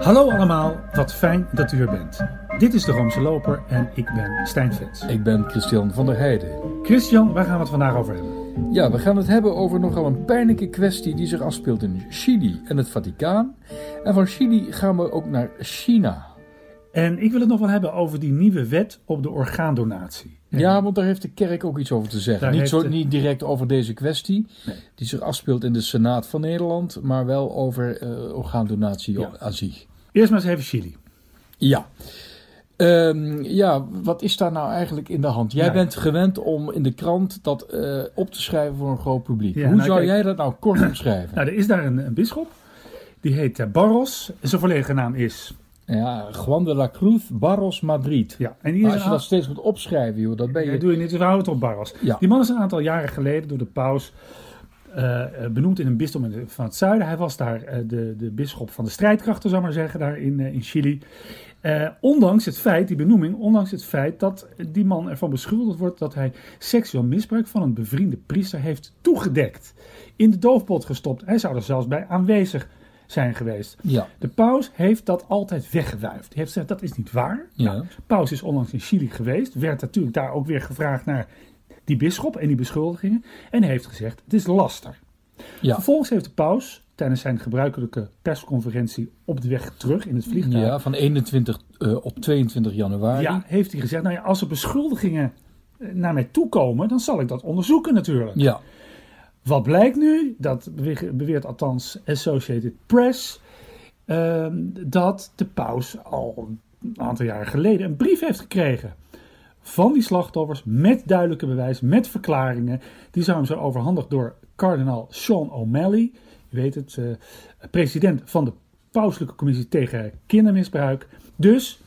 Hallo allemaal, wat fijn dat u er bent. Dit is de Roomse Loper en ik ben Stijn Vets. Ik ben Christian van der Heijden. Christian, waar gaan we het vandaag over hebben? Ja, we gaan het hebben over nogal een pijnlijke kwestie die zich afspeelt in Chili en het Vaticaan. En van Chili gaan we ook naar China. En ik wil het nog wel hebben over die nieuwe wet op de orgaandonatie. Ja, want daar heeft de kerk ook iets over te zeggen. Niet, zo, de- niet direct over deze kwestie, Nee. die zich afspeelt in de Senaat van Nederland, maar wel over eh, orgaandonatie Ja. aan zich. Eerst maar eens even Chili. Ja. Ehm, ja, wat is daar nou eigenlijk in de hand? Jij Ja. bent gewend om in de krant dat eh, op te schrijven voor een groot publiek. Ja, Hoe nou, zou kijk- jij dat nou kort omschrijven? Nou, er is daar een, een bisschop. Die heet eh, Barros. Zijn volledige naam is... Ja, Juan de la Cruz Barros Madrid. Ja, en die Maar is als je dat steeds moet opschrijven, joh, dat ben Ja, je... doe je niet, we houden het op Barros. Ja. Die man is een aantal jaren geleden door de paus eh, eh, benoemd in een bisdom van het zuiden. Hij was daar eh, de, de bisschop van de strijdkrachten, zou maar zeggen, daar in, in Chili. Ondanks het feit, die benoeming, ondanks het feit dat die man ervan beschuldigd wordt dat hij seksueel misbruik van een bevriende priester heeft toegedekt. In de doofpot gestopt. Hij zou er zelfs bij aanwezig zijn geweest. Ja, De paus heeft dat altijd weggewuifd. Hij heeft gezegd dat is niet waar. ja. Paus is onlangs in Chili geweest. Werd natuurlijk daar ook weer gevraagd naar die bisschop en die beschuldigingen. En heeft gezegd: het is laster. ja. Vervolgens heeft de paus tijdens zijn gebruikelijke persconferentie op de weg terug in het vliegtuig. ja van 21 eh, op 22 januari. ja, heeft hij gezegd: nou ja, als er beschuldigingen eh, naar mij toekomen, dan zal ik dat onderzoeken natuurlijk. Ja, Wat blijkt nu? Dat bewe- beweert althans Associated Press. ehm, dat de paus al een aantal jaren geleden een brief heeft gekregen. Van die slachtoffers met duidelijke bewijs, met verklaringen. Die zou hem zijn overhandigd door kardinaal Sean O'Malley. Je weet het, eh, president van de pauselijke commissie tegen kindermisbruik. Dus,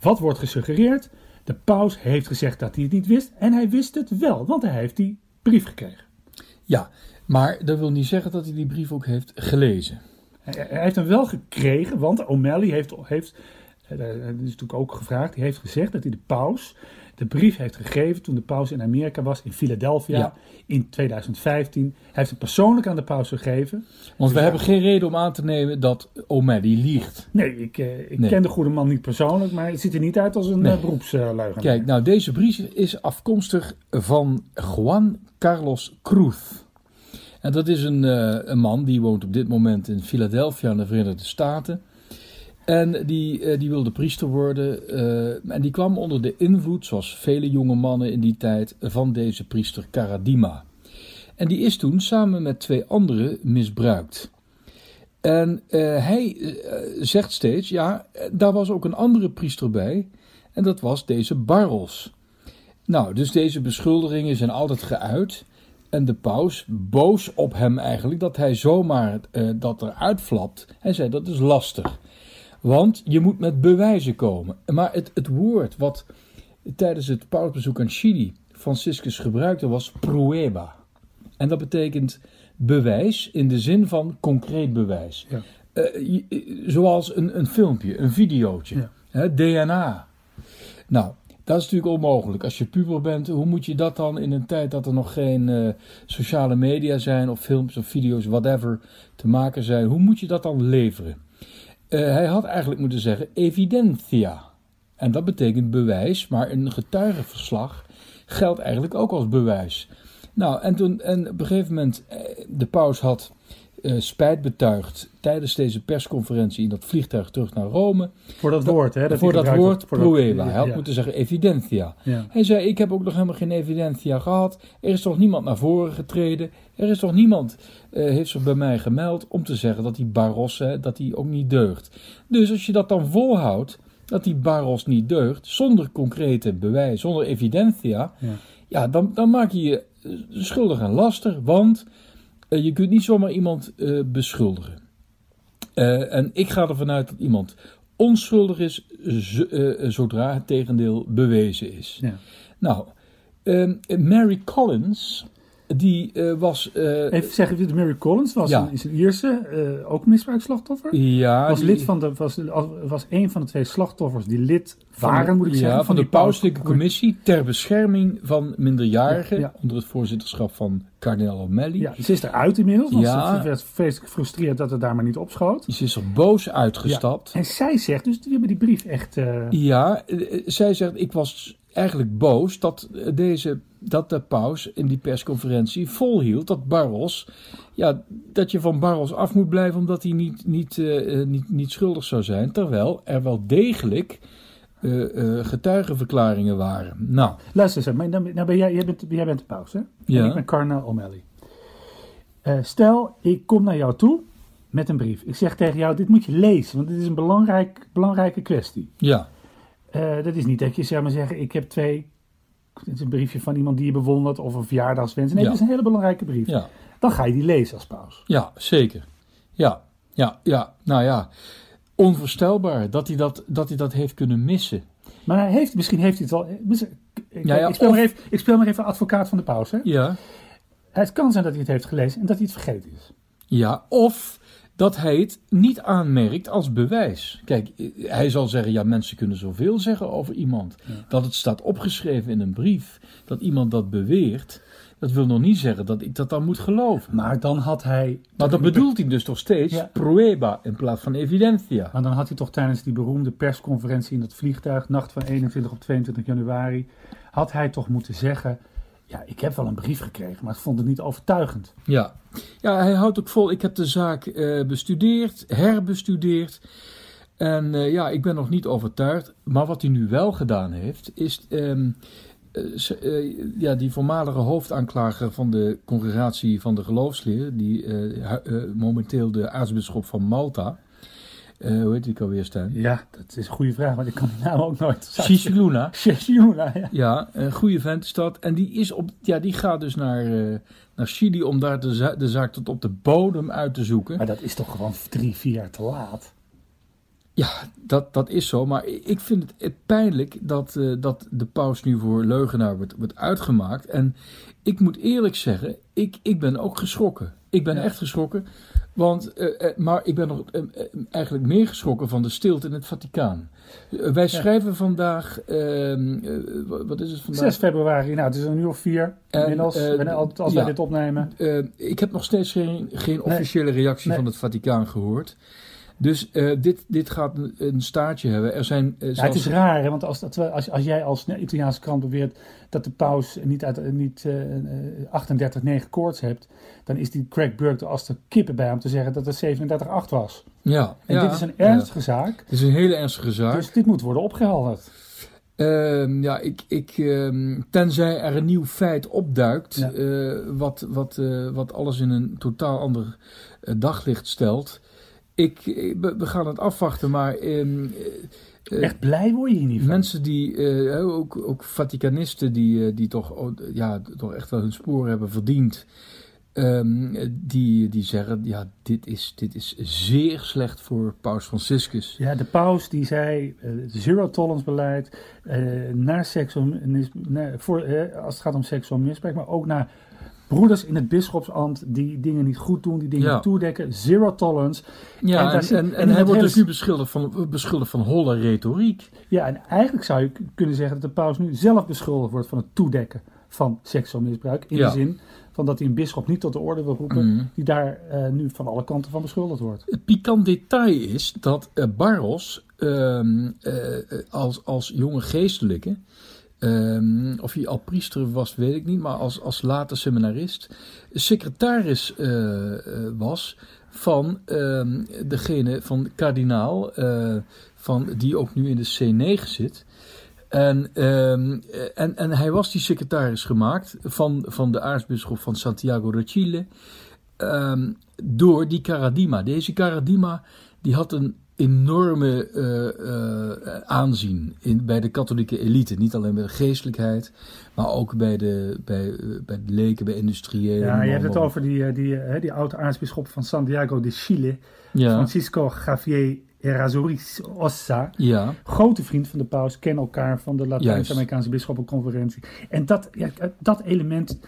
wat wordt gesuggereerd? De paus heeft gezegd dat hij het niet wist. En hij wist het wel, want hij heeft die brief gekregen. ja. Maar dat wil niet zeggen dat hij die brief ook heeft gelezen. Hij, hij heeft hem wel gekregen, want O'Malley heeft, heeft eh, dat is natuurlijk ook gevraagd, hij heeft gezegd dat hij de paus de brief heeft gegeven toen de paus in Amerika was, in Philadelphia, Ja. in 2015. Hij heeft hem persoonlijk aan de paus gegeven. Want we Ja. hebben geen reden om aan te nemen dat O'Malley liegt. Nee, ik, eh, ik Nee. ken de goede man niet persoonlijk, maar het ziet er niet uit als een Nee. eh, beroepsleugenaar. Kijk, nou, deze brief is afkomstig van Juan Carlos Cruz. En dat is een, eh, een man die woont op dit moment in Philadelphia in de Verenigde Staten. En die, eh, die wilde priester worden. eh, en die kwam onder de invloed, zoals vele jonge mannen in die tijd, van deze priester Karadima. En die is toen samen met twee anderen misbruikt. En eh, hij zegt steeds, ja, daar was ook een andere priester bij. En dat was deze Barros. Nou, dus deze beschuldigingen zijn altijd geuit. En de paus, boos op hem eigenlijk, dat hij zomaar dat eruit flapt. Hij zei, dat is lastig. Want je moet met bewijzen komen. Maar het, het woord wat tijdens het pausbezoek aan Chili Franciscus gebruikte was prueba. En dat betekent bewijs in de zin van concreet bewijs. Ja. Eh, eh, zoals een, een filmpje, een videootje, Ja. hè, DNA. Nou, dat is natuurlijk onmogelijk. Als je puber bent, hoe moet je dat dan in een tijd dat er nog geen eh, sociale media zijn, of films of video's, whatever, te maken zijn, hoe moet je dat dan leveren? Eh, hij had eigenlijk moeten zeggen evidentia. En dat betekent bewijs, maar een getuigenverslag geldt eigenlijk ook als bewijs. Nou, en, toen, en op een gegeven moment, eh, de paus had eh, spijt betuigd tijdens deze persconferentie in dat vliegtuig terug naar Rome. Voor dat woord, hè? voor hij dat woord voor dat-. Hij had ja, moeten zeggen evidentia. ja. Hij zei, ik heb ook nog helemaal geen evidentia gehad. Er is toch niemand naar voren getreden. Er is toch niemand, eh, heeft zich bij mij gemeld om te zeggen dat die Barros, hè, dat die ook niet deugt. Dus als je dat dan volhoudt, dat die Barros niet deugt, zonder concrete bewijs, zonder evidentia, Ja. ja, dan, dan maak je je schuldig en lastig, want je kunt niet zomaar iemand eh, beschuldigen. Eh, en ik ga ervan uit dat iemand onschuldig is eh, zodra het tegendeel bewezen is. Ja. Nou, ehm, Mary Collins, die eh, was... eh, Even zeggen, de Mary Collins was Ja. een, is een Ierse, eh, ook misbruikslachtoffer. ja, was, die- lid van de, was, was een van de twee slachtoffers die lid waren, moet ik ja, zeggen. van, de die paus- pauselijke commissie ter bescherming van minderjarigen Ja, onder het voorzitterschap van kardinaal O'Malley. Ja, ze is eruit inmiddels, want Ja. ze werd vreselijk gefrustreerd dat het daar maar niet opschoot. Ze is er boos uitgestapt. En zij zegt, dus we hebben die brief echt... Ja, zij zegt, ik was eigenlijk boos dat, deze, dat de paus in die persconferentie volhield dat Barros, ja, dat je van Barros af moet blijven omdat hij niet, niet, eh, eh, niet, niet schuldig zou zijn. Terwijl er wel degelijk eh, getuigenverklaringen waren. Nou, Luister eens, maar nou, ben jij, jij, bent, jij bent de paus, hè? Ja. En ik ben kardinaal O'Malley. Stel, ik kom naar jou toe met een brief. Ik zeg tegen jou, dit moet je lezen, want dit is een belangrijk, belangrijke kwestie. ja, Eh, dat is niet dat je zeg maar zeggen, ik heb twee... Het is een briefje van iemand die je bewondert of een verjaardagswens. Nee, Ja. het is een hele belangrijke brief. ja, Dan ga je die lezen als paus. ja, zeker. Ja, ja, ja, nou ja, onvoorstelbaar dat hij dat, dat, hij dat heeft kunnen missen. Maar hij heeft, misschien heeft hij het wel... eh, Ik, Ja, ja, ik, speel of- maar even, ik speel maar even advocaat van de paus. Hè? Ja, Het kan zijn dat hij het heeft gelezen en dat hij het vergeten is. Ja, of dat hij het niet aanmerkt als bewijs. Kijk, hij zal zeggen, ja, mensen kunnen zoveel zeggen over iemand. Dat het staat opgeschreven in een brief, dat iemand dat beweert, dat wil nog niet zeggen dat ik dat dan moet geloven. Maar dan had hij... Maar dat bedoelt hij dus nog steeds Ja. prueba in plaats van evidentia. Maar dan had hij toch tijdens die beroemde persconferentie in dat vliegtuig, nacht van 21 op 22 januari, had hij toch moeten zeggen: Ja, ik heb wel een brief gekregen, maar ik vond het niet overtuigend. Ja. ja, hij houdt ook vol. Ik heb de zaak eh, bestudeerd, herbestudeerd. En eh, ja, ik ben nog niet overtuigd. Maar wat hij nu wel gedaan heeft, is ehm, eh, ja, die voormalige hoofdaanklager van de congregatie van de geloofsleer, die momenteel de aartsbisschop van Malta, eh, hoe heet die alweer, Stijn? Ja, dat is een goede vraag, want ik kan die naam ook nooit. Sisiluna. Sheshula, ja. Ja, een goede vent is dat. En die, is op, ja, die gaat dus naar, eh, naar Chili om daar de, za- de zaak tot op de bodem uit te zoeken. Maar dat is toch gewoon drie, vier jaar te laat. Ja, dat, dat is zo. Maar ik vind het pijnlijk dat, eh, dat de paus nu voor leugenaar wordt, wordt uitgemaakt. En ik moet eerlijk zeggen, ik, ik ben ook geschrokken. Ik ben Ja. echt geschrokken. Want, eh, eh, maar ik ben nog eh, eigenlijk meer geschrokken van de stilte in het Vaticaan. Wij schrijven vandaag, ehm, eh, wat- is het vandaag? 6 februari, nou, het is een uur of vier En, inmiddels, als, wij ja. dit opnemen. Ik heb nog steeds geen, geen Nee. officiële reactie Nee. van het Vaticaan gehoord. Dus dit, dit gaat een, een staartje hebben. Er zijn Ja, het is raar, hè, want als, als, als jij als Italiaanse krant beweert dat de paus niet, uit, niet eh 38,9 koorts hebt, dan is die Craig Burke er als de kippen bij om te zeggen dat het 37,8 was. Ja, En ja, dit is een ja. ernstige zaak, Het is een hele ernstige zaak. dus dit moet worden opgehelderd. Ehm, ja, ik, ik, ehm, tenzij er een nieuw feit opduikt, Ja. eh, wat, wat, eh, wat alles in een totaal ander eh, daglicht stelt. Ik, ik- we gaan het afwachten, maar ehm, eh, eh, Echt blij word je hier niet van. Mensen die, ook, ook Vaticanisten, die, die toch, oh, ja, toch echt wel hun sporen hebben verdiend. Ehm, die, die zeggen, ja, dit is, dit is zeer slecht voor Paus Franciscus. Ja, de paus die zei eh, zero tolerance beleid eh, naar naar, voor, eh, als het gaat om seksueel misbruik, maar ook naar broeders in het bisschopsambt die dingen niet goed doen, die dingen Ja. toedekken. Zero tolerance. Ja, En en, daar zit- en, en en in hij wordt hele- dus nu beschuldigd van, beschuldigd van holle retoriek. Ja, en eigenlijk zou je kunnen zeggen dat de paus nu zelf beschuldigd wordt van het toedekken van seksueel misbruik. In Ja. de zin van dat hij een bisschop niet tot de orde wil roepen, Mhm. die daar eh, nu van alle kanten van beschuldigd wordt. Het pikant detail is dat eh, Barros ehm, eh, als, als jonge geestelijke, ehm, of hij al priester was, weet ik niet, maar als, als later seminarist, secretaris was van ehm, degene van kardinaal, eh, van, die ook nu in de C9 zit. En, ehm, en, en hij was die secretaris gemaakt van, van de aartsbisschop van Santiago de Chile ehm, door die Caradima. Deze Caradima die had een enorme eh, eh, aanzien in, bij de katholieke elite. Niet alleen bij de geestelijkheid, maar ook bij de, bij, eh, bij de leken, bij industriëlen. Ja, je hebt het over die, eh, die, eh, die oude aartsbisschop van Santiago de Chile, Ja, Francisco Javier Errázuriz Ossa. ja, Grote vriend van de paus, kennen elkaar van de Latijns-Amerikaanse bisschoppenconferentie. En dat, ja, dat element,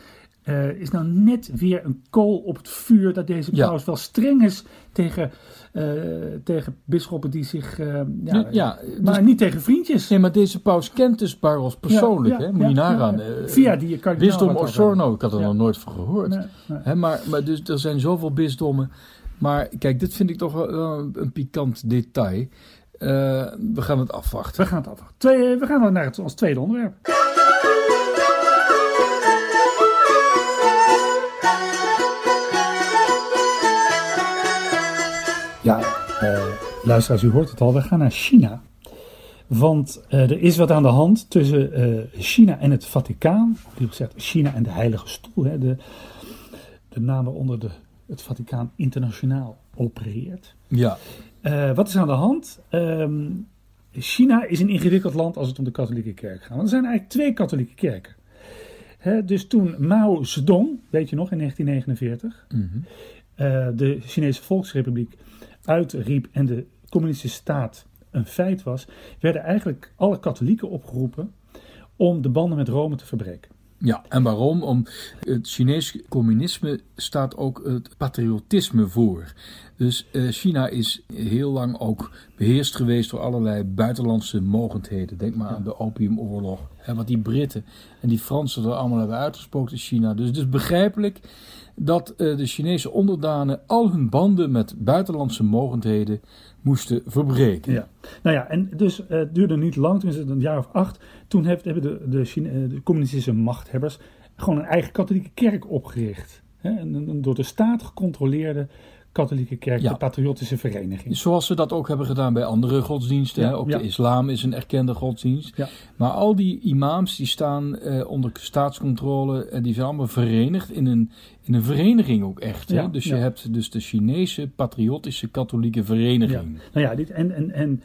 eh, is nou net weer een kool op het vuur dat deze Ja. paus wel streng is tegen, eh, tegen bisschoppen die zich. eh, ja, Ja, ja, maar dus- niet tegen vriendjes. Nee, maar deze paus kent dus Barros persoonlijk, hè? Moet je nagaan. Via die kardinaal. Bisdom Osorno, ik had er nog nooit van gehoord. Nee, nee. Hè, maar, maar dus, er zijn zoveel bisdommen. Maar kijk, dit vind ik toch wel een, een pikant detail. Eh, we gaan het afwachten. We gaan het afwachten. Twee, we gaan dan naar het, ons tweede onderwerp. Ja, eh, luisteraars, u hoort het al. We gaan naar China. Want eh, er is wat aan de hand tussen eh, China en het Vaticaan. Of liever gezegd, China en de Heilige Stoel. Hè, de, de naam waaronder de, het Vaticaan internationaal opereert. Ja, Eh, wat is aan de hand? Ehm, China is een ingewikkeld land als het om de katholieke kerk gaat. Want er zijn eigenlijk twee katholieke kerken. Hè, dus toen Mao Zedong, weet je nog, in 1949, mhm. eh, de Chinese Volksrepubliek uitriep en de communistische staat een feit was, werden eigenlijk alle katholieken opgeroepen om de banden met Rome te verbreken. Ja. En waarom? Om het Chinees communisme staat ook het patriotisme voor. Dus eh, China is heel lang ook beheerst geweest door allerlei buitenlandse mogendheden. Denk maar aan de opiumoorlog. Hè, wat die Britten en die Fransen er allemaal hebben uitgesproken in China. Dus het is begrijpelijk dat eh, de Chinese onderdanen al hun banden met buitenlandse mogendheden moesten verbreken. Ja. Nou ja, en dus eh, het duurde niet lang, toen is het een jaar of acht. Toen heeft, hebben de, de, Chine- de communistische machthebbers gewoon een eigen katholieke kerk opgericht. Hè? Een door de staat gecontroleerde katholieke kerk, Ja. de patriotische vereniging. Zoals ze dat ook hebben gedaan bij andere godsdiensten. Ja, hè. Ook ja. de islam is een erkende godsdienst. Maar al die imams die staan eh, onder staatscontrole. En die zijn allemaal verenigd in een, in een vereniging ook echt. Hè. Dus je hebt dus de Chinese patriotische katholieke vereniging. Nou ja, dit, en, en, en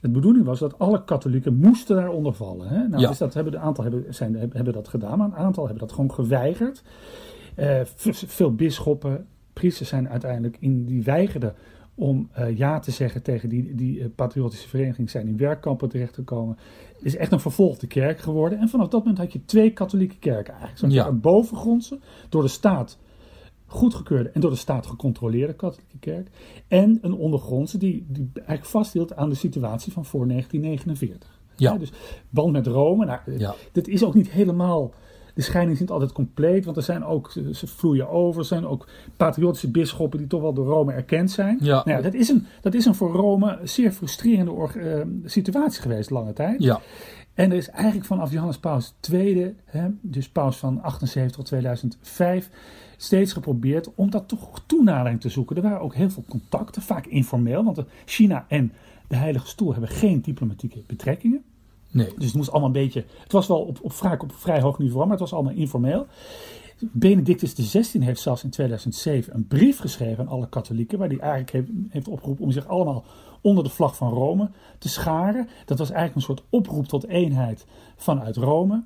de bedoeling was dat alle katholieken moesten daaronder vallen. Hè? Nou, Ja. dus dat hebben, een aantal hebben, zijn, hebben dat gedaan, maar een aantal hebben dat gewoon geweigerd. Eh, veel bisschoppen, priesters zijn uiteindelijk in die weigerden om eh, ja te zeggen tegen die, die eh, patriotische vereniging, zijn in werkkampen terechtgekomen. Het is echt een vervolgde kerk geworden. En vanaf dat moment had je twee katholieke kerken eigenlijk. Zo Ja. Een bovengrondse, door de staat goedgekeurde en door de staat gecontroleerde katholieke kerk. En een ondergrondse die, die eigenlijk vasthield aan de situatie van voor 1949. Ja. Dus band met Rome. Nou, Ja. Dit is ook niet helemaal. De scheiding is niet altijd compleet, want er zijn ook, ze vloeien over. Er zijn ook patriotische bisschoppen die toch wel door Rome erkend zijn. Ja. Nou ja, dat, is een, dat is een voor Rome zeer frustrerende org- eh, situatie geweest lange tijd. Ja. En er is eigenlijk vanaf Johannes Paus II, hè, dus Paus van 78 tot 2005, steeds geprobeerd om dat toch toenadering te zoeken. Er waren ook heel veel contacten, vaak informeel, want China en de Heilige Stoel hebben geen diplomatieke betrekkingen. Nee. Dus het moest allemaal een beetje. Het was wel op, op, vaak op vrij hoog niveau, maar het was allemaal informeel. Benedictus XVI heeft zelfs in 2007 een brief geschreven aan alle katholieken, waar hij eigenlijk heeft, heeft opgeroepen om zich allemaal onder de vlag van Rome te scharen. Dat was eigenlijk een soort oproep tot eenheid vanuit Rome.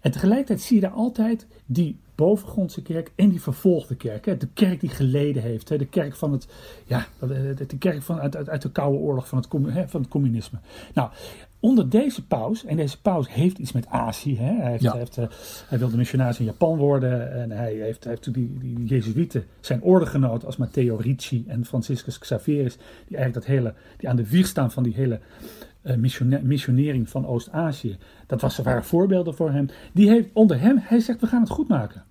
En tegelijkertijd zie je daar altijd die bovengrondse kerk en die vervolgde kerk. Hè. De kerk die geleden heeft. Hè. De kerk van het, ja, de de kerk van, uit, uit, de Koude Oorlog van het, hè, van het communisme. Nou, onder deze paus, en deze paus heeft iets met Azië. Hè. Hij, heeft, Ja. hij, heeft, eh, hij wilde missionaris in Japan worden. En hij heeft, hij heeft die, die, die Jezuïeten zijn ordegenoten als Matteo Ricci en Franciscus Xaverius. Die eigenlijk dat hele, die aan de wieg staan van die hele eh, missione- missionering van Oost-Azië. Dat was, waren voorbeelden voor hem. Die heeft onder hem, hij zegt we gaan het goed maken.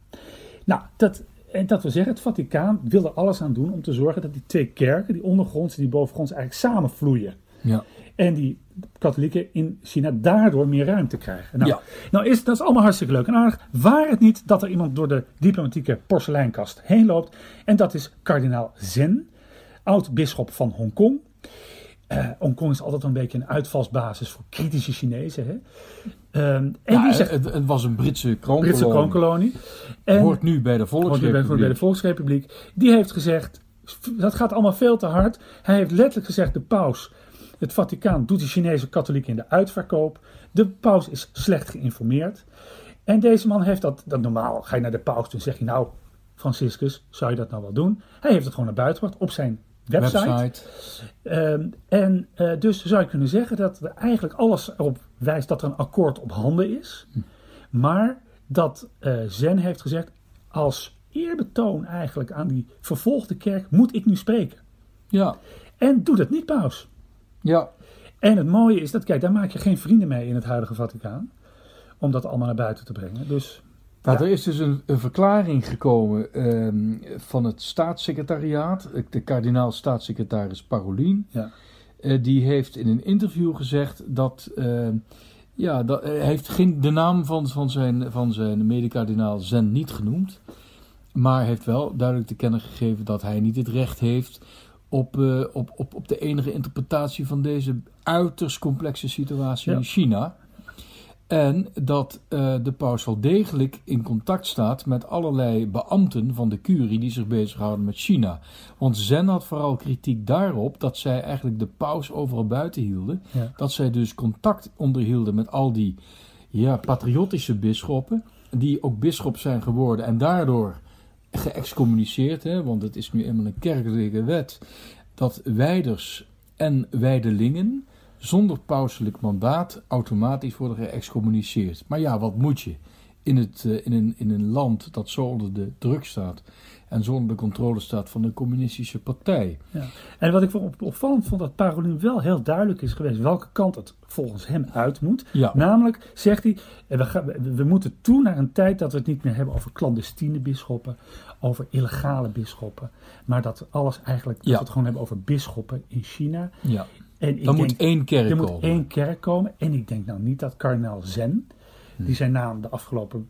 Nou, dat, en dat wil zeggen, het Vaticaan wil er alles aan doen om te zorgen dat die twee kerken, die ondergronds en die bovengronds, eigenlijk samenvloeien. Ja. En die katholieken in China daardoor meer ruimte krijgen. Nou, Ja. nou is, dat is allemaal hartstikke leuk en aardig. Waar het niet dat er iemand door de diplomatieke porseleinkast heen loopt. En dat is kardinaal Zen, oud-bisschop van Hongkong. Eh Hongkong is altijd een beetje een uitvalsbasis voor kritische Chinezen. Hè? Ehm, en Ja, die zegt het, het was een Britse kroonkolonie. Britse kroonkolonie. En Hoort nu bij de Hoort nu bij, Volksrepubliek. bij de Volksrepubliek. Die heeft gezegd, dat gaat allemaal veel te hard. Hij heeft letterlijk gezegd, de paus, het Vaticaan doet de Chinese katholieken in de uitverkoop. De paus is slecht geïnformeerd. En deze man heeft dat, dat normaal, ga je naar de paus en zeg je nou, Franciscus, zou je dat nou wel doen? Hij heeft het gewoon naar buiten gebracht op zijn website. website. Ehm, en eh, dus zou je kunnen zeggen dat er eigenlijk alles erop wijst dat er een akkoord op handen is. Maar dat eh, Zen heeft gezegd, als eerbetoon eigenlijk aan die vervolgde kerk moet ik nu spreken. Ja, En doe dat niet, paus. ja, En het mooie is dat, kijk, daar maak je geen vrienden mee in het huidige Vaticaan. Om dat allemaal naar buiten te brengen. Dus Nou, Ja. Er is dus een, een verklaring gekomen ehm, van het staatssecretariaat, eh, de kardinaal-staatssecretaris Parolin. ja, Eh, die heeft in een interview gezegd dat. ehm, ja, dat, hij heeft geen, de naam van, van zijn, van zijn medekardinaal Zen niet genoemd. Maar heeft wel duidelijk te kennen gegeven dat hij niet het recht heeft op, eh, op, op, op de enige interpretatie van deze uiterst complexe situatie Ja. in China. En dat eh, de paus wel degelijk in contact staat met allerlei beambten van de curie die zich bezighouden met China. Want Zen had vooral kritiek daarop dat zij eigenlijk de paus overal buiten hielden. ja. Dat zij dus contact onderhielden met al die ja, patriotische bisschoppen, die ook bisschop zijn geworden en daardoor geëxcommuniceerd. Hè, want het is nu eenmaal een kerkelijke wet dat wijders en wijdelingen zonder pauselijk mandaat automatisch worden geëxcommuniceerd. Maar ja, wat moet je? In, het, eh, in, een, in een land dat zo onder de druk staat en zo onder de controle staat van de communistische partij. Ja. En wat ik op- opvallend vond, dat Parolin wel heel duidelijk is geweest welke kant het volgens hem uit moet. Ja, Namelijk, zegt hij, eh, we, gaan, we- moeten toe naar een tijd dat we het niet meer hebben over clandestine bisschoppen, over illegale bisschoppen, maar dat alles eigenlijk, dat Ja. we het gewoon hebben over bisschoppen in China. ja. En ik Dan denk, moet één kerk er komen. moet één kerk komen. En ik denk nou niet dat kardinaal Zen, Hmm. die zijn naam de afgelopen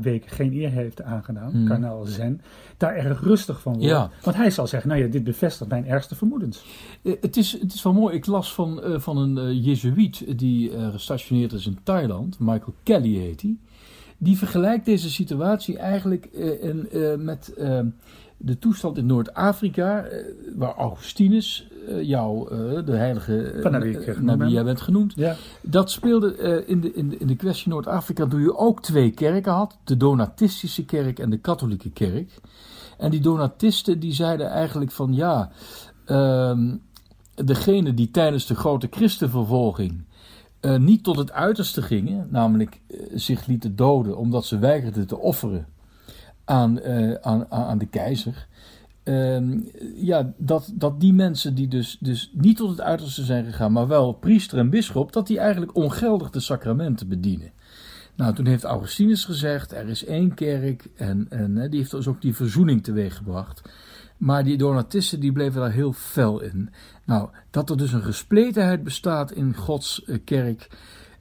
weken geen eer heeft aangedaan, Hmm. kardinaal Zen, daar erg rustig van wordt. Ja. Want hij zal zeggen, nou ja, dit bevestigt mijn ergste vermoedens. Eh, Het is, het is wel mooi. Ik las van, eh, van een eh Jezuïet die gestationeerd is in Thailand. Michael Kelly heet hij. Die vergelijkt deze situatie eigenlijk in, met eh, de toestand in Noord-Afrika. eh, waar Augustinus, eh, jou, eh, de heilige naar wie jij bent genoemd. Ja, Dat speelde in, de, in, de, in de kwestie Noord-Afrika toen je ook twee kerken had. De Donatistische kerk en de katholieke kerk. En die Donatisten die zeiden eigenlijk van ja, ehm degene die tijdens de grote christenvervolging niet tot het uiterste gingen, namelijk eh, zich lieten doden omdat ze weigerden te offeren aan, eh, aan, aan aan de keizer. Ehm, ja, dat, dat die mensen die dus, dus niet tot het uiterste zijn gegaan, maar wel priester en bisschop, dat die eigenlijk ongeldig de sacramenten bedienen. Nou, toen heeft Augustinus gezegd, er is één kerk en, en die heeft dus ook die verzoening teweeggebracht. Maar die Donatisten die bleven daar heel fel in. Nou, dat er dus een gespletenheid bestaat in Gods eh, kerk.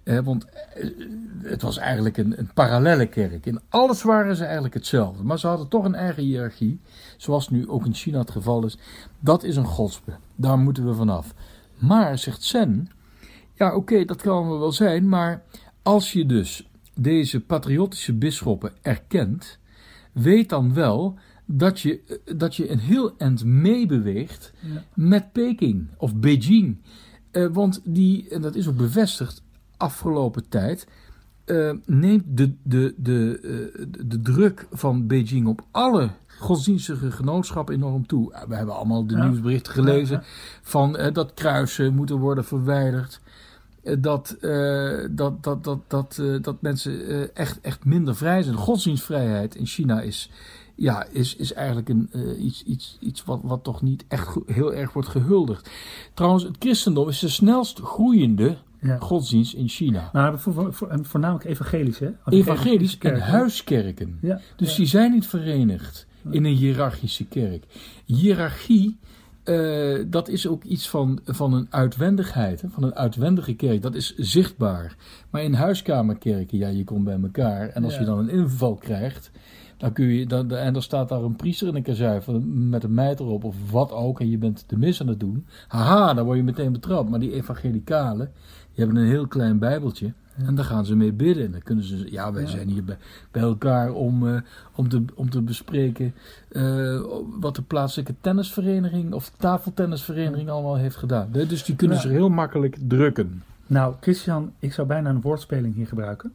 Eh, want het was eigenlijk een, een parallelle kerk. In alles waren ze eigenlijk hetzelfde. Maar ze hadden toch een eigen hiërarchie. Zoals nu ook in China het geval is. Dat is een godsbe. Daar moeten we vanaf. Maar, zegt Zen. Ja, oké, dat kan wel zijn. Maar als je dus deze patriotische bisschoppen erkent. Weet dan wel dat je, eh, dat je een heel eind meebeweegt Ja. met Peking of Beijing. Eh, want die, en dat is ook bevestigd afgelopen tijd, eh, neemt de, de, de, eh, de, druk van Beijing op alle godsdienstige genootschappen enorm toe. Eh, We hebben allemaal de Ja. nieuwsberichten gelezen Ja, van dat kruisen moeten worden verwijderd. Dat, dat, dat, dat, dat, dat mensen echt, echt minder vrij zijn. Godsdienstvrijheid in China is, ja, is, is eigenlijk een, iets, iets, iets wat, wat toch niet echt heel erg wordt gehuldigd. Trouwens, het christendom is de snelst groeiende ja. godsdienst in China. Maar voor- en voornamelijk evangelisch, hè? Evangelisch en kerken. huiskerken. Ja, Dus ja. die zijn niet verenigd in een hiërarchische kerk. Hiërarchie, eh, dat is ook iets van, van een uitwendigheid, hè, van een uitwendige kerk. Dat is zichtbaar. Maar in huiskamerkerken, ja, je komt bij elkaar. En als je dan een inval krijgt, dan kun je, dan, en dan staat daar een priester in een kazuiver met een mijter op of wat ook. En je bent de mis aan het doen. Haha, dan word je meteen betrapt. Maar die evangelicalen, die hebben een heel klein bijbeltje. En daar gaan ze mee bidden. En dan kunnen ze, ja, wij Ja. zijn hier bij, bij elkaar om, eh, om, te, om te bespreken eh, wat de plaatselijke tennisvereniging of tafeltennisvereniging allemaal heeft gedaan. Dus die kunnen zich heel makkelijk drukken. Nou, Christian, ik zou bijna een woordspeling hier gebruiken.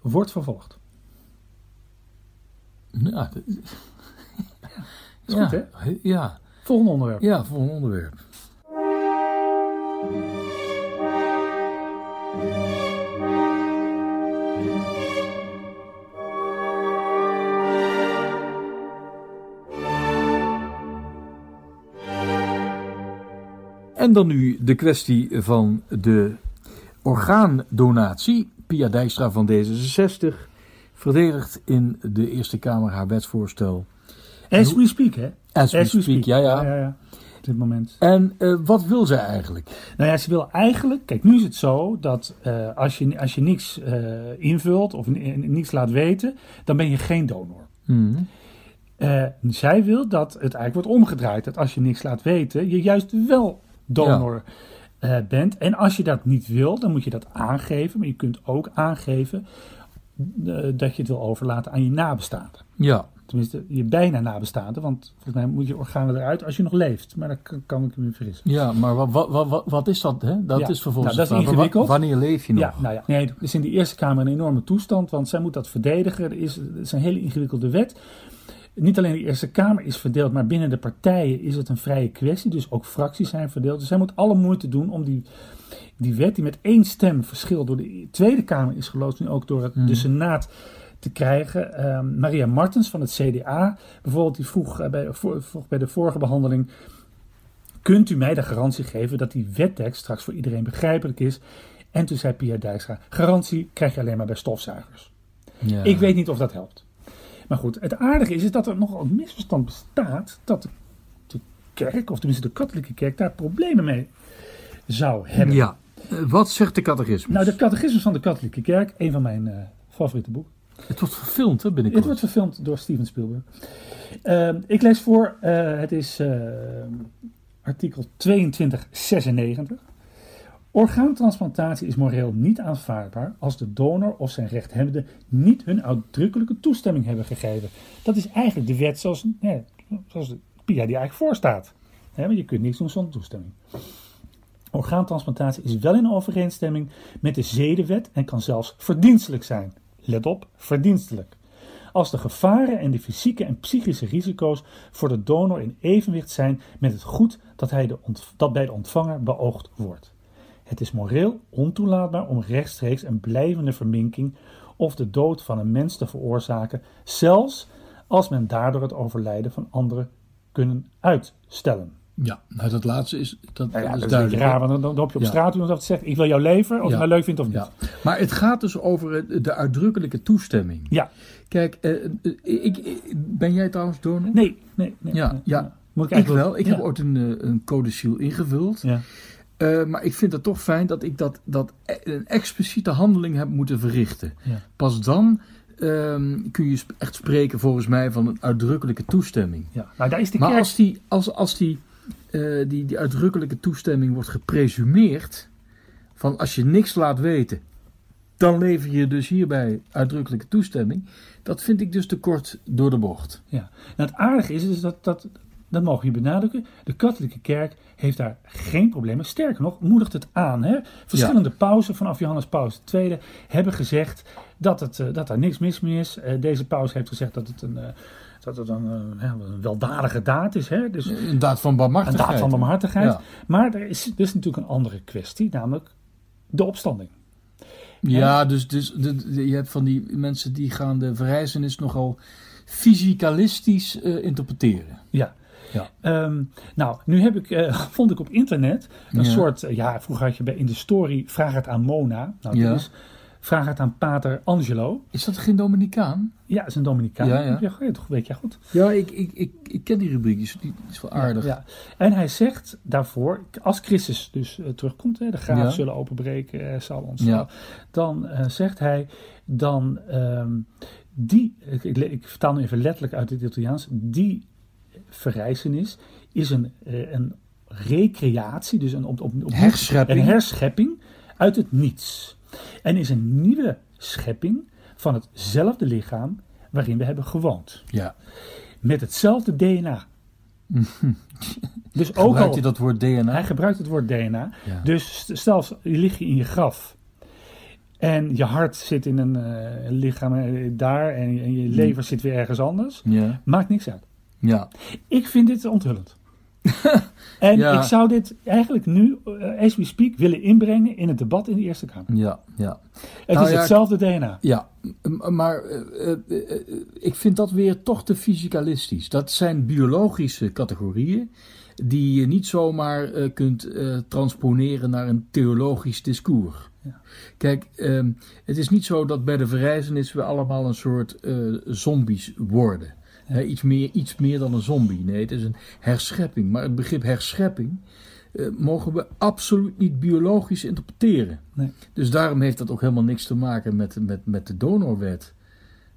Wordt vervolgd. Ja, dat is ja, goed, hè? Ja. Volgende onderwerp. Ja, volgende onderwerp. En dan nu de kwestie van de orgaandonatie. Pia Dijkstra van D66 verdedigt in de Eerste Kamer haar wetsvoorstel. As we speak, hè? As we speak, ja, ja. ja, ja. Op dit moment. En eh, wat wil zij eigenlijk? Nou ja, ze wil eigenlijk. Kijk, nu is het zo dat eh, als, je, als je niks eh, invult of ni- niets laat weten, dan ben je geen donor. Hmm. Zij wil dat het eigenlijk wordt omgedraaid. Dat als je niks laat weten, je juist wel donor bent. En als je dat niet wil, dan moet je dat aangeven. Maar je kunt ook aangeven dat je het wil overlaten aan je nabestaanden. Ja, Tenminste, je bijna nabestaanden. Want volgens mij moet je orgaan eruit als je nog leeft. Maar dat kan, kan ik me vergissen. ja maar wat, wat, wat, wat is dat? Hè? Dat Ja, is vervolgens nou, dat is ingewikkeld. Wanneer leef je nog? Ja, nou ja. Nee, er is in de Eerste Kamer een enorme toestand, want zij moet dat verdedigen. Er is, het is een hele ingewikkelde wet. Niet alleen de Eerste Kamer is verdeeld, maar binnen de partijen is het een vrije kwestie. Dus ook fracties zijn verdeeld. Dus zij moet alle moeite doen om die, die wet, die met één stem verschil door de Tweede Kamer is geloosd, nu ook door het, de Senaat te krijgen. Ehm, Maria Martens van het CDA, bijvoorbeeld, die vroeg, eh, bij, voor- vroeg bij de vorige behandeling. Kunt u mij de garantie geven dat die wettekst straks voor iedereen begrijpelijk is? En toen zei Pia Dijkstra: garantie krijg je alleen maar bij stofzuigers. Ja. Ik weet niet of dat helpt. Maar goed, het aardige is, is dat er nogal een misverstand bestaat dat de, kerk, of tenminste de katholieke kerk, daar problemen mee zou hebben. Ja. Eh, Wat zegt de catechismus? Nou, de catechismus van de katholieke kerk, een van mijn eh, favoriete boeken. Het wordt verfilmd hè, Het binnenkort. wordt verfilmd door Steven Spielberg. Ehm, ik lees voor, eh, het is eh, artikel 2296. Orgaantransplantatie is moreel niet aanvaardbaar als de donor of zijn rechthebbende niet hun uitdrukkelijke toestemming hebben gegeven. Dat is eigenlijk de wet zoals, zoals de PIA die eigenlijk voorstaat. Je kunt niets doen zonder toestemming. Orgaantransplantatie is wel in overeenstemming met de zedenwet en kan zelfs verdienstelijk zijn. Let op, verdienstelijk. Als de gevaren en de fysieke en psychische risico's voor de donor in evenwicht zijn met het goed dat, hij de dat bij de ontvanger beoogd wordt. Het is moreel ontoelaatbaar om rechtstreeks een blijvende verminking of de dood van een mens te veroorzaken, zelfs als men daardoor het overlijden van anderen kunnen uitstellen. Ja, nou dat laatste is, dat, Nou ja, dat dat is is duidelijk. raar, want dan, loop je op Ja. straat iemand te zeggen: Ik wil jouw leven, of je het nou leuk vindt of niet. Ja. Maar het gaat dus over de uitdrukkelijke toestemming. Ja. Kijk, eh, eh, ik, ben jij trouwens donor? Nee, nee, nee. Ja, nee. ja. Moet ik, Ik wel. Ik heb ooit een, eh, een codiciel ingevuld. Ja. Eh, maar ik vind het toch fijn dat ik dat, dat e- een expliciete handeling heb moeten verrichten. Ja. Pas dan ehm, kun je echt spreken volgens mij van een uitdrukkelijke toestemming. Ja. Nou, daar is de Maar kerk. als, die, als, als die, eh, die, die uitdrukkelijke toestemming wordt gepresumeerd, van als je niks laat weten, dan lever je dus hierbij uitdrukkelijke toestemming. Dat vind ik dus te kort door de bocht. Ja. Nou, het aardige is, is dat, dat, dat mogen we benadrukken, de katholieke kerk heeft daar geen problemen. Sterker nog, moedigt het aan. Hè? Verschillende pausen vanaf Johannes Paus II hebben gezegd dat, het, eh, dat daar niks mis mee is. Eh, deze paus heeft gezegd dat het een, eh, dat het een, een weldadige daad is. Hè? Dus Een daad van een barmhartigheid. daad van barmhartigheid. Ja. Maar er is dus natuurlijk een andere kwestie, namelijk de opstanding. Ja, dus, dus de, de- je hebt van die mensen die gaan de verrijzenis nogal fysicalistisch interpreteren. Ja. Ja. Ehm, nou, nu heb ik, eh, vond ik op internet een Ja. soort, eh, ja, vroeger had je bij in de story vraag het aan Mona. Nou, Ja. dit is vraag het aan Pater Angelo. Is dat geen Dominicaan? Ja, is een Dominicaan. Ja, ja. ja toch weet jij goed. Ja, ik, ik, ik, ik ken die rubriek, die is, die is wel aardig. Ja. En hij zegt daarvoor, als Christus dus eh, terugkomt, hè, de graaf zullen openbreken, zal ons. Dan zegt hij, dan ehm, die, ik, ik, ik vertaal nu even letterlijk uit het Italiaans, die verrijzenis is een, eh, een recreatie, dus een, op, op, op, Herschepping. een herschepping uit het niets. En is een nieuwe schepping van hetzelfde lichaam waarin we hebben gewoond. Ja. Met hetzelfde DNA. dus ook Gebruikt al, hij dat woord DNA? hij gebruikt het woord DNA. Ja. Dus st- stel, je ligt je in je graf. En je hart zit in een eh, lichaam eh, daar. En, je- en je lever zit weer ergens anders. Ja. Maakt niks uit. Ja. Ik vind dit onthullend. en Ja. ik zou dit eigenlijk nu, eh, as we speak, willen inbrengen in het debat in de Eerste Kamer. Ja. Ja. Het Nou is ja, hetzelfde DNA. Ja, maar eh, eh, ik vind dat weer toch te fysicalistisch. Dat zijn biologische categorieën. die je niet zomaar kunt transponeren naar een theologisch discours. Ja. Kijk, ehm, het is niet zo dat bij de verrijzenis we allemaal een soort zombies worden. Iets, meer, iets meer dan een zombie. Nee, het is een herschepping. Maar het begrip herschepping eh, mogen we absoluut niet biologisch interpreteren. Nee. Dus daarom heeft dat ook helemaal niks te maken met, met, met de donorwet.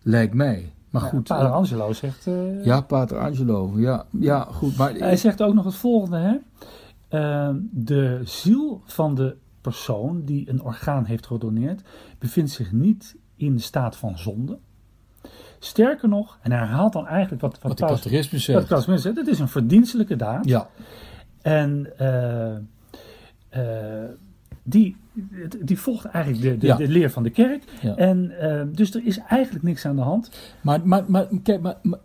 Lijkt mij. Maar Ja, goed. Pater eh, Angelo zegt... eh, ja, Pater Angelo. Ja, ja goed. Maar Hij zegt ook nog het volgende, hè. Ehm, de ziel van de persoon die een orgaan heeft gedoneerd... bevindt zich niet in de staat van zonde. Sterker nog, en hij herhaalt dan eigenlijk wat, wat, wat de Paus- wat zegt. Zegt... het is een verdienstelijke daad. Ja, En eh, eh, die, die volgt eigenlijk de, de, Ja. de leer van de kerk. Ja. En eh, dus er is eigenlijk niks aan de hand. maar, maar, maar kijk, maar, maar-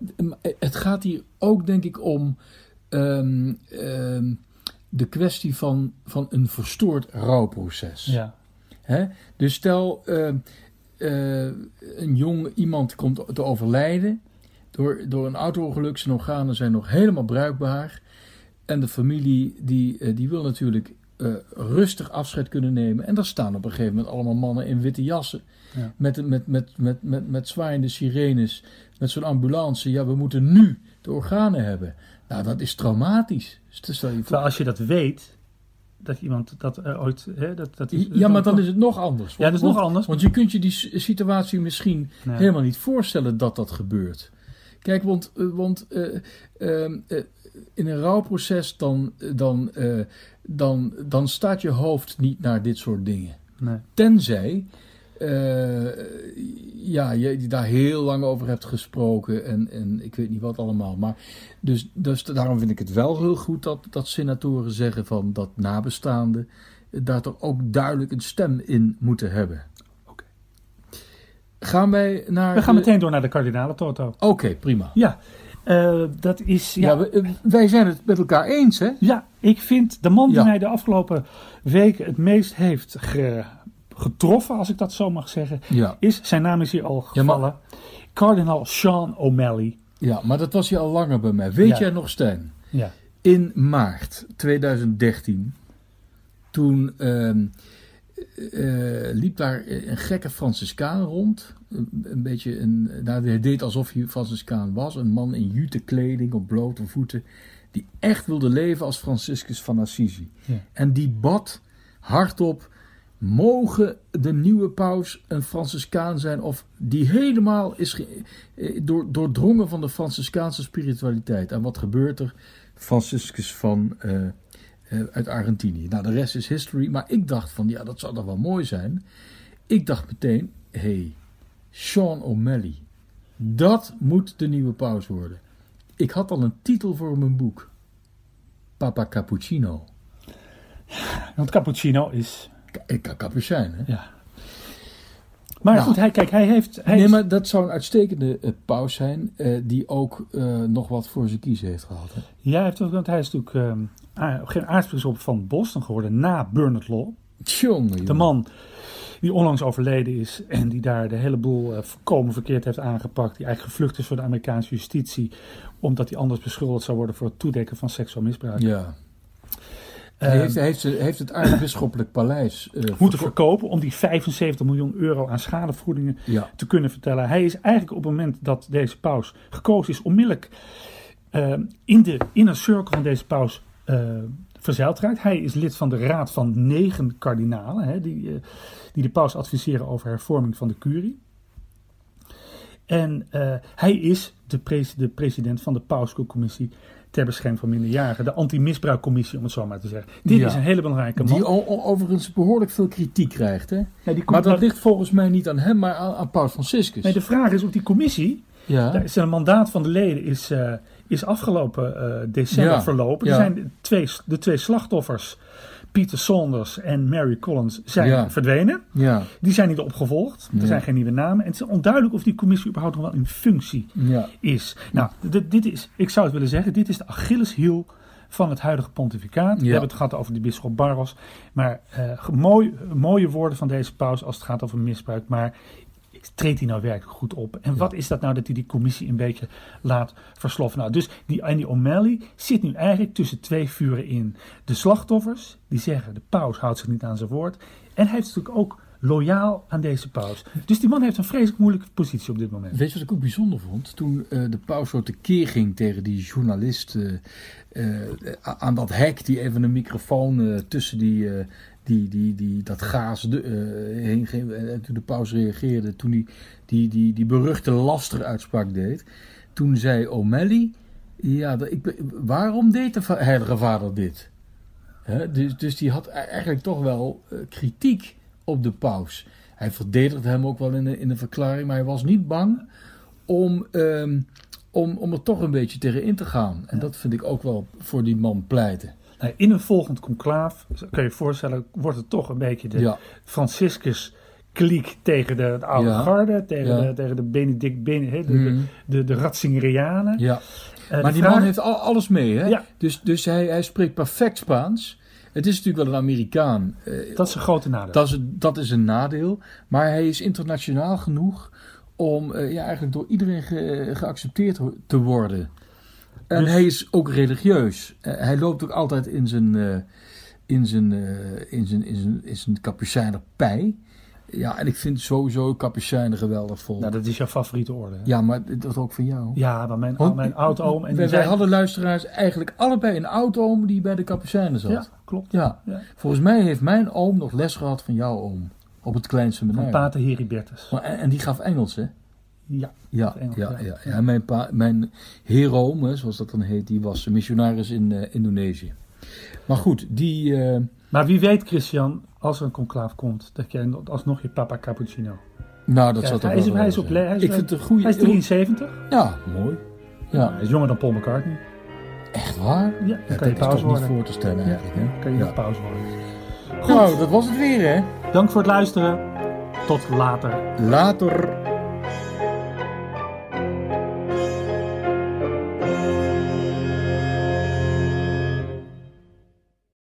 het gaat hier ook denk ik om ehm, ehm, de kwestie van, van een verstoord rouwproces. Ja. Hè? Dus stel, eh, eh, een jong iemand komt te overlijden. Door, door een auto-ongeluk, zijn organen zijn nog helemaal bruikbaar. En de familie die, eh, die wil natuurlijk eh, rustig afscheid kunnen nemen. En daar staan op een gegeven moment allemaal mannen in witte jassen. Ja. Met, met, met, met, met, met zwaaiende sirenes. Met zo'n ambulance. Ja, we moeten nu de organen hebben. Nou, dat is traumatisch. Dus stel je voor- Terwijl als je dat weet, dat iemand dat er ooit... Hè, dat, dat is, Ja, maar dan is het nog anders. Ja, dat is Want- nog anders. Want je kunt je die situatie misschien Nee. helemaal niet voorstellen dat dat gebeurt. Kijk, want, eh, want eh, ehm, eh, in een rouwproces dan, dan, eh, dan, dan staat je hoofd niet naar dit soort dingen. Nee. Tenzij eh, ja, je daar heel lang over hebt gesproken en, en ik weet niet wat allemaal. Maar dus, dus daarom vind ik het wel heel goed dat, dat senatoren zeggen van dat nabestaanden daar toch ook duidelijk een stem in moeten hebben. Oké. Gaan wij naar. We gaan de- meteen door naar de kardinalen Toto. Oké, prima. Ja, eh, dat is... Ja, eh, wij zijn het met elkaar eens, hè? ja, ik vind de man die Ja. mij de afgelopen weken het meest heeft ge- getroffen, als ik dat zo mag zeggen, Ja. is, zijn naam is hier al Ja, maar- gevallen, kardinaal Sean O'Malley. ja, maar dat was je al langer bij mij. Weet Ja. jij nog, Stijn? Ja, in maart 2013, toen ehm, eh, liep daar een gekke Franciscaan rond. Een, een beetje een, nou, hij deed alsof hij Franciscaan was. Een man in jute kleding op blote voeten. Die echt wilde leven als Franciscus van Assisi. Ja. En die bad hardop. Mogen de nieuwe paus een Franciscaan zijn of die helemaal is eh, door, doordrongen van de Franciscaanse spiritualiteit. En wat gebeurt er? Franciscus van eh, eh, uit Argentinië. Nou, de rest is history. Maar ik dacht van, ja, dat zou toch wel mooi zijn. Ik dacht meteen, hé, hey, Sean O'Malley. Dat moet de nieuwe paus worden. Ik had al een titel voor mijn boek. Papa Cappuccino. want cappuccino is... Ka- ka- Capucijn, hè? Ja. Maar Nou. goed, hij, kijk, hij heeft... Hij Nee, maar dat zou een uitstekende eh, paus zijn. eh, die ook eh, nog wat voor zijn kiezen heeft gehad. Hè? Ja, hij, heeft ook, want hij is natuurlijk ehm, geen aartsbisschop van Boston geworden na Bernard Law. Tjonge, De man die onlangs overleden is en die daar de hele boel volkomen verkeerd heeft aangepakt. Die eigenlijk gevlucht is voor de Amerikaanse justitie. Omdat hij anders beschuldigd zou worden voor het toedekken van seksueel misbruik. Ja. Eh, Hij heeft, het aartsbisschoppelijk paleis eh, moeten verko- verkopen om die 75 miljoen euro aan schadevergoedingen Ja, te kunnen vertellen. Hij is eigenlijk op het moment dat deze paus gekozen is, onmiddellijk eh, in de inner circle van deze paus eh verzeild raakt. Hij is lid van de raad van negen kardinalen, hè, die, eh, die de paus adviseren over hervorming van de curie. En hij is de, pres- de president van de Pauscommissie ter bescherming van minderjarigen. De anti-misbruikcommissie, om het zo maar te zeggen. Dit Ja. is een hele belangrijke man. die overigens behoorlijk veel kritiek krijgt. Hè? Ja, die Maar dat ligt volgens mij niet aan hem, maar aan, aan Paus Franciscus. Nee, de vraag is of die commissie ja. Daar is een mandaat van de leden is, eh, is afgelopen eh, december verlopen. Er zijn twee, de twee slachtoffers, Peter Saunders en Mary Collins, zijn Ja. verdwenen. ja, Die zijn niet opgevolgd. Er Ja. zijn geen nieuwe namen. En het is onduidelijk of die commissie überhaupt nog wel in functie ja. is. Nou, dit, is, ik zou het willen zeggen, dit is de Achilleshiel van het huidige pontificaat. We hebben het gehad over de bisschop Barros. Maar mooi, mooie woorden van deze paus als het gaat over misbruik. Maar treedt hij nou werkelijk goed op? En wat is dat nou dat hij die commissie een beetje laat versloffen? Nou, dus die Andy O'Malley zit nu eigenlijk tussen twee vuren in. De slachtoffers, die zeggen de paus houdt zich niet aan zijn woord. En hij heeft natuurlijk ook loyaal aan deze paus. Dus die man heeft een vreselijk moeilijke positie op dit moment. Weet je wat ik ook bijzonder vond? Toen uh, de paus zo tekeer ging tegen die journalist uh, uh, aan dat hek die even een microfoon tussen die, die, die, die, dat gaas de, heen ging. En toen de paus reageerde, toen hij die, die, die beruchte lasteruitspraak deed. Toen zei O'Malley, ja, ik, waarom deed de heilige vader dit? Dus, dus die had eigenlijk toch wel kritiek op de paus. Hij verdedigde hem ook wel in de, in de verklaring, maar hij was niet bang om, um, om, om er toch een beetje tegen in te gaan. En dat vind ik ook wel voor die man pleiten. Nou, in een volgend conclaaf, kan je je voorstellen, wordt het toch een beetje de ja. Franciscus kliek tegen de, de oude ja. garde, tegen, ja. de, tegen de Benedict, ben, de, mm. de, de, Ratzingerianen. Ja. Uh, maar die vraag... man heeft al, alles mee, hè? Dus, dus hij, hij spreekt perfect Spaans. Het is natuurlijk wel een Amerikaan. Dat is een grote nadeel. Dat is, dat is een nadeel. Maar hij is internationaal genoeg om uh, ja, eigenlijk door iedereen ge, geaccepteerd te worden. En dus... hij is ook religieus. Uh, hij loopt ook altijd in zijn, in zijn, in zijn, in zijn, in zijn capucijner pij. Ja, en ik vind sowieso Capucijnen geweldig vol. Nou, dat is jouw favoriete orde. Hè? Ja, maar dat ook van jou. Ja, maar mijn, mijn oud-oom... En wij, wij hadden luisteraars eigenlijk allebei een oud-oom die bij de Capucijnen zat. Ja, klopt. Ja. ja. Volgens mij heeft mijn oom nog les gehad van jouw oom. Op het kleinste manier. Van pater Heribertus. En, en die gaf Engels, hè? Ja, ja, Engels, ja, ja, ja. En mijn, pa, mijn heroom, zoals dat dan heet, die was missionaris in uh, Indonesië. Maar goed, die... Uh, maar wie weet, Christian, als er een conclaaf komt, dat jij alsnog je papa cappuccino. Nou, dat zat hij, is, hij is op hij is, Ik vind het een goede. Hij is 73. Ja, mooi. Ja. hij is jonger dan Paul McCartney. Echt waar? Ja, dan kan je pauze worden. niet voor te stellen eigenlijk. Ja, hè? kan je ja. pauze worden. Goed. Nou, dat was het weer hè. Dank voor het luisteren. Tot later. Later.